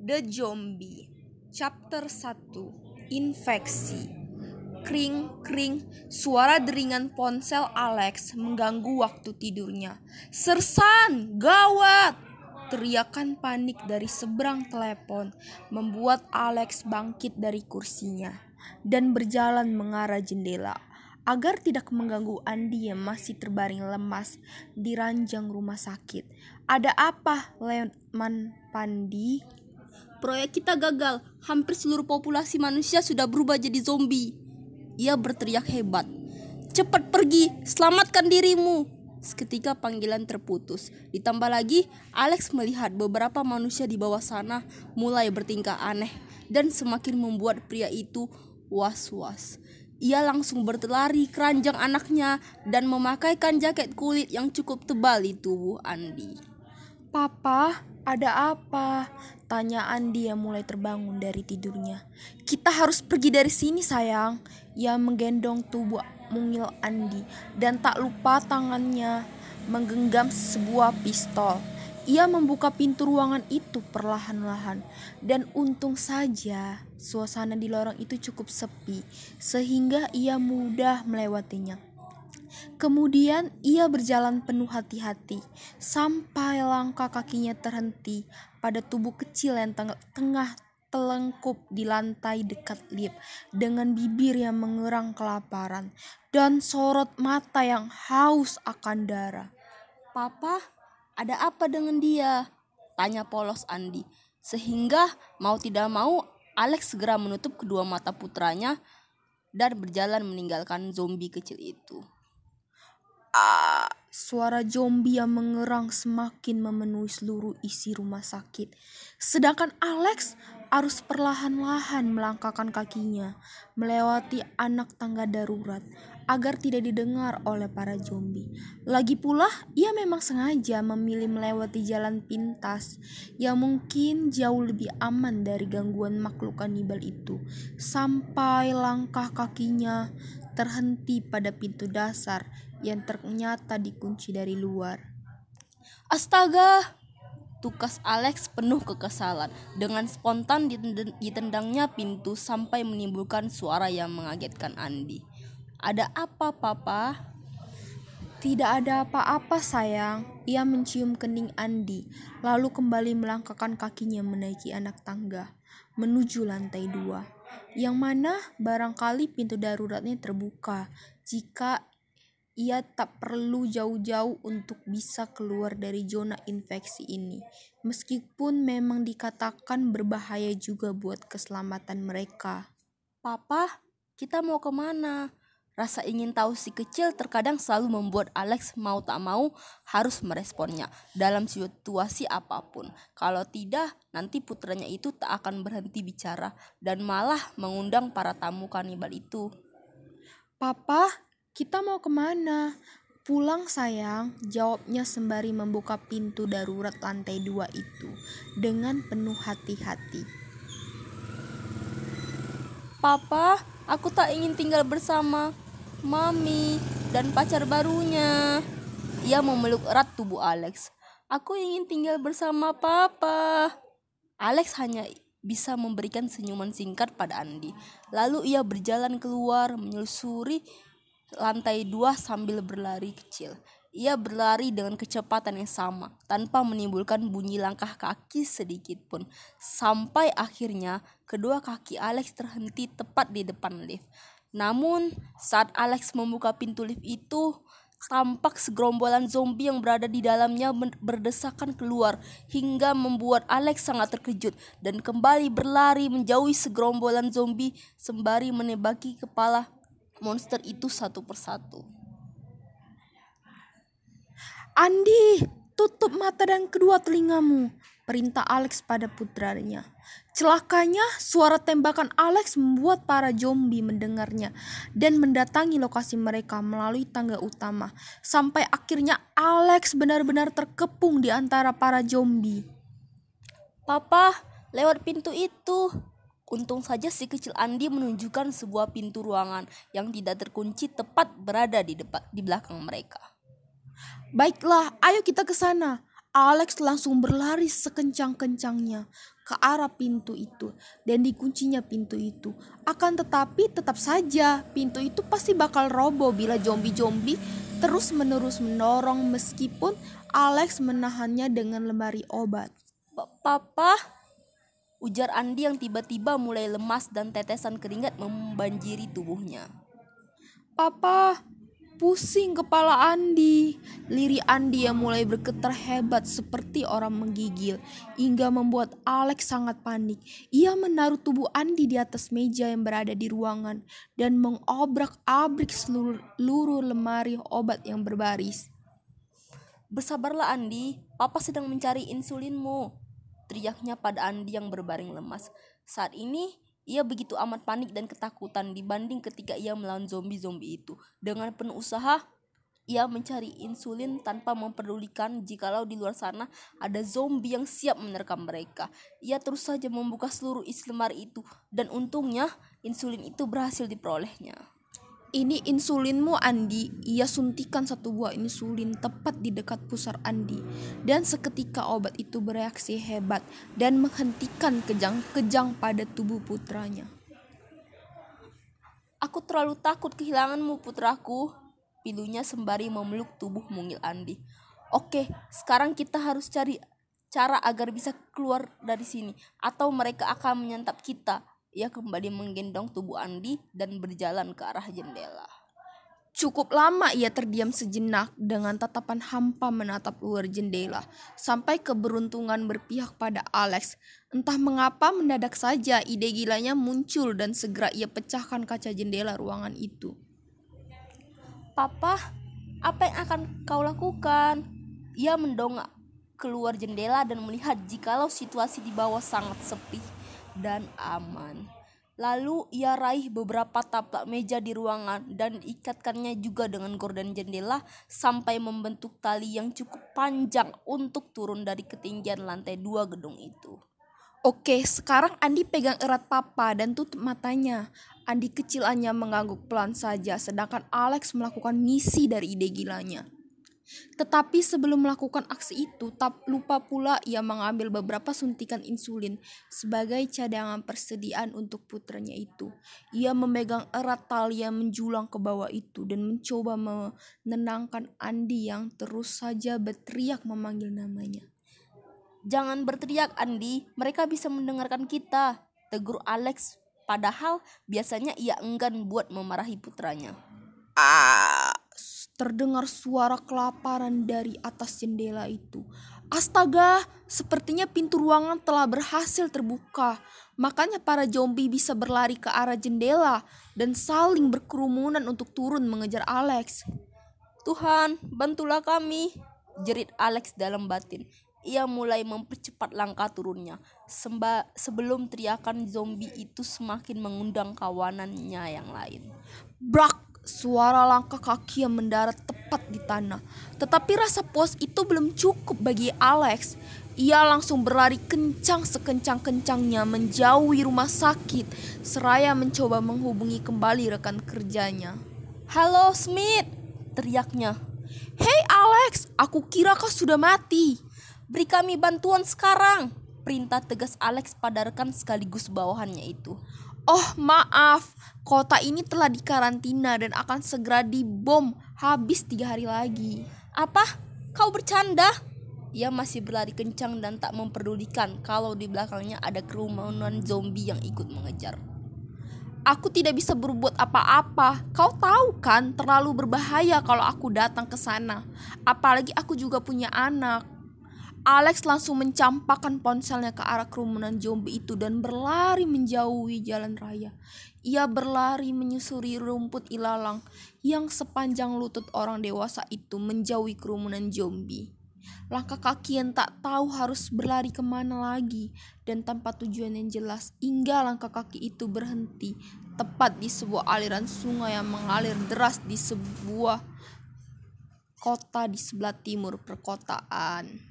The Zombie Chapter 1 Infeksi Kring, kring, suara deringan ponsel Alex mengganggu waktu tidurnya. Sersan, gawat! Teriakan panik dari seberang telepon membuat Alex bangkit dari kursinya dan berjalan mengarah jendela agar tidak mengganggu Andi yang masih terbaring lemas di ranjang rumah sakit. Ada apa, Leman Pandi? Proyek kita gagal. Hampir seluruh populasi manusia sudah berubah jadi zombie. Ia berteriak hebat. Cepat pergi, selamatkan dirimu. Seketika panggilan terputus. Ditambah lagi, Alex melihat beberapa manusia di bawah sana mulai bertingkah aneh dan semakin membuat pria itu was-was. Ia langsung berlari keranjang anaknya dan memakaikan jaket kulit yang cukup tebal di tubuh Andi. Papa, ada apa? Tanya Andi yang mulai terbangun dari tidurnya. Kita harus pergi dari sini sayang. Ia menggendong tubuh mungil Andi dan tak lupa tangannya menggenggam sebuah pistol. Ia membuka pintu ruangan itu perlahan-lahan dan untung saja suasana di lorong itu cukup sepi sehingga ia mudah melewatinya. Kemudian ia berjalan penuh hati-hati sampai langkah kakinya terhenti pada tubuh kecil yang teng tengah telengkup di lantai dekat lift dengan bibir yang mengerang kelaparan dan sorot mata yang haus akan darah. Papa, ada apa dengan dia? Tanya polos Andi. Sehingga mau tidak mau Alex segera menutup kedua mata putranya dan berjalan meninggalkan zombie kecil itu. Ah, suara zombie yang mengerang semakin memenuhi seluruh isi rumah sakit. Sedangkan Alex harus perlahan-lahan melangkahkan kakinya melewati anak tangga darurat agar tidak didengar oleh para zombie. Lagi pula, ia memang sengaja memilih melewati jalan pintas yang mungkin jauh lebih aman dari gangguan makhluk kanibal itu. Sampai langkah kakinya terhenti pada pintu dasar yang ternyata dikunci dari luar. Astaga! Tukas Alex penuh kekesalan. Dengan spontan ditendangnya pintu sampai menimbulkan suara yang mengagetkan Andi. Ada apa, Papa? Tidak ada apa-apa, sayang. Ia mencium kening Andi, lalu kembali melangkahkan kakinya menaiki anak tangga menuju lantai dua, yang mana barangkali pintu daruratnya terbuka jika ia tak perlu jauh-jauh untuk bisa keluar dari zona infeksi ini, meskipun memang dikatakan berbahaya juga buat keselamatan mereka. Papa, kita mau ke mana? Rasa ingin tahu si kecil terkadang selalu membuat Alex mau tak mau harus meresponnya dalam situasi apa pun. Kalau tidak, nanti putranya itu tak akan berhenti bicara dan malah mengundang para tamu kanibal itu. Papa, kita mau ke mana? Pulang sayang, jawabnya sembari membuka pintu darurat lantai dua itu dengan penuh hati-hati. Papa, aku tak ingin tinggal bersama Mami, dan pacar barunya. Ia memeluk erat tubuh Alex. Aku ingin tinggal bersama papa. Alex hanya bisa memberikan senyuman singkat pada Andi. Lalu ia berjalan keluar menyusuri lantai dua sambil berlari kecil. Ia berlari dengan kecepatan yang sama, tanpa menimbulkan bunyi langkah kaki sedikit pun. Sampai akhirnya, kedua kaki Alex terhenti tepat di depan lift. Namun, saat Alex membuka pintu lift itu, tampak segerombolan zombie yang berada di dalamnya berdesakan keluar hingga membuat Alex sangat terkejut dan kembali berlari menjauhi segerombolan zombie sembari menebaki kepala monster itu satu persatu. Andi, tutup mata dan kedua telingamu, perintah Alex pada putranya. Celakanya, suara tembakan Alex membuat para zombie mendengarnya dan mendatangi lokasi mereka melalui tangga utama. Sampai akhirnya Alex benar-benar terkepung di antara para zombie. Papa, lewat pintu itu. Untung saja si kecil Andi menunjukkan sebuah pintu ruangan yang tidak terkunci tepat berada di depan di belakang mereka. Baiklah, ayo kita ke sana. Alex langsung berlari sekencang-kencangnya ke arah pintu itu dan dikuncinya pintu itu. Akan tetapi tetap saja pintu itu pasti bakal roboh bila zombie-zombie terus-menerus mendorong meskipun Alex menahannya dengan lemari obat. Papa, ujar Andi yang tiba-tiba mulai lemas dan tetesan keringat membanjiri tubuhnya. Papa, pusing kepala Andi. Liri Andi yang mulai bergetar hebat seperti orang menggigil hingga membuat Alex sangat panik. Ia menaruh tubuh Andi di atas meja yang berada di ruangan dan mengobrak-abrik seluruh lemari obat yang berbaris. Bersabarlah Andi, Papa sedang mencari insulinmu. Teriaknya pada Andi yang berbaring lemas. Saat ini ia begitu amat panik dan ketakutan dibanding ketika ia melawan zombie-zombie itu. Dengan penuh usaha, ia mencari insulin tanpa memperdulikan jikalau di luar sana ada zombie yang siap menerkam mereka. Ia terus saja membuka seluruh isi lemari itu dan untungnya insulin itu berhasil diperolehnya. Ini insulinmu Andi. Ia suntikan satu buah insulin tepat di dekat pusar Andi. Dan seketika obat itu bereaksi hebat dan menghentikan kejang-kejang pada tubuh putranya. Aku terlalu takut kehilanganmu putraku. Pilunya sembari memeluk tubuh mungil Andi. Oke, sekarang kita harus cari cara agar bisa keluar dari sini. Atau mereka akan menyantap kita ia kembali menggendong tubuh Andi dan berjalan ke arah jendela. Cukup lama ia terdiam sejenak dengan tatapan hampa menatap luar jendela, sampai keberuntungan berpihak pada Alex. Entah mengapa mendadak saja ide gilanya muncul dan segera ia pecahkan kaca jendela ruangan itu. Papa, apa yang akan kau lakukan? Ia mendongak keluar jendela dan melihat jikalau situasi di bawah sangat sepi dan aman. Lalu ia raih beberapa taplak meja di ruangan dan ikatkannya juga dengan gorden jendela sampai membentuk tali yang cukup panjang untuk turun dari ketinggian lantai dua gedung itu. Oke, sekarang Andi pegang erat papa dan tutup matanya. Andi kecil hanya mengangguk pelan saja, sedangkan Alex melakukan misi dari ide gilanya. Tetapi sebelum melakukan aksi itu, tak lupa pula ia mengambil beberapa suntikan insulin sebagai cadangan persediaan untuk putranya itu. Ia memegang erat tali yang menjulang ke bawah itu dan mencoba menenangkan Andi yang terus saja berteriak memanggil namanya. Jangan berteriak Andi, mereka bisa mendengarkan kita, tegur Alex. Padahal biasanya ia enggan buat memarahi putranya. Ah, Terdengar suara kelaparan dari atas jendela itu. Astaga, sepertinya pintu ruangan telah berhasil terbuka. Makanya para zombie bisa berlari ke arah jendela dan saling berkerumunan untuk turun mengejar Alex. Tuhan, bantulah kami, jerit Alex dalam batin. Ia mulai mempercepat langkah turunnya Semba sebelum teriakan zombie itu semakin mengundang kawanannya yang lain. Brak! Suara langkah kaki yang mendarat tepat di tanah. Tetapi rasa puas itu belum cukup bagi Alex. Ia langsung berlari kencang sekencang-kencangnya menjauhi rumah sakit seraya mencoba menghubungi kembali rekan kerjanya. Halo Smith, teriaknya. Hei Alex, aku kira kau sudah mati. Beri kami bantuan sekarang, perintah tegas Alex pada rekan sekaligus bawahannya itu. Oh maaf, kota ini telah dikarantina dan akan segera dibom habis tiga hari lagi. Apa? Kau bercanda? Ia masih berlari kencang dan tak memperdulikan kalau di belakangnya ada kerumunan zombie yang ikut mengejar. Aku tidak bisa berbuat apa-apa. Kau tahu kan, terlalu berbahaya kalau aku datang ke sana. Apalagi aku juga punya anak. Alex langsung mencampakkan ponselnya ke arah kerumunan zombie itu dan berlari menjauhi jalan raya. Ia berlari menyusuri rumput ilalang yang sepanjang lutut orang dewasa itu menjauhi kerumunan zombie. Langkah kaki yang tak tahu harus berlari ke mana lagi dan tanpa tujuan yang jelas hingga langkah kaki itu berhenti tepat di sebuah aliran sungai yang mengalir deras di sebuah kota di sebelah timur perkotaan.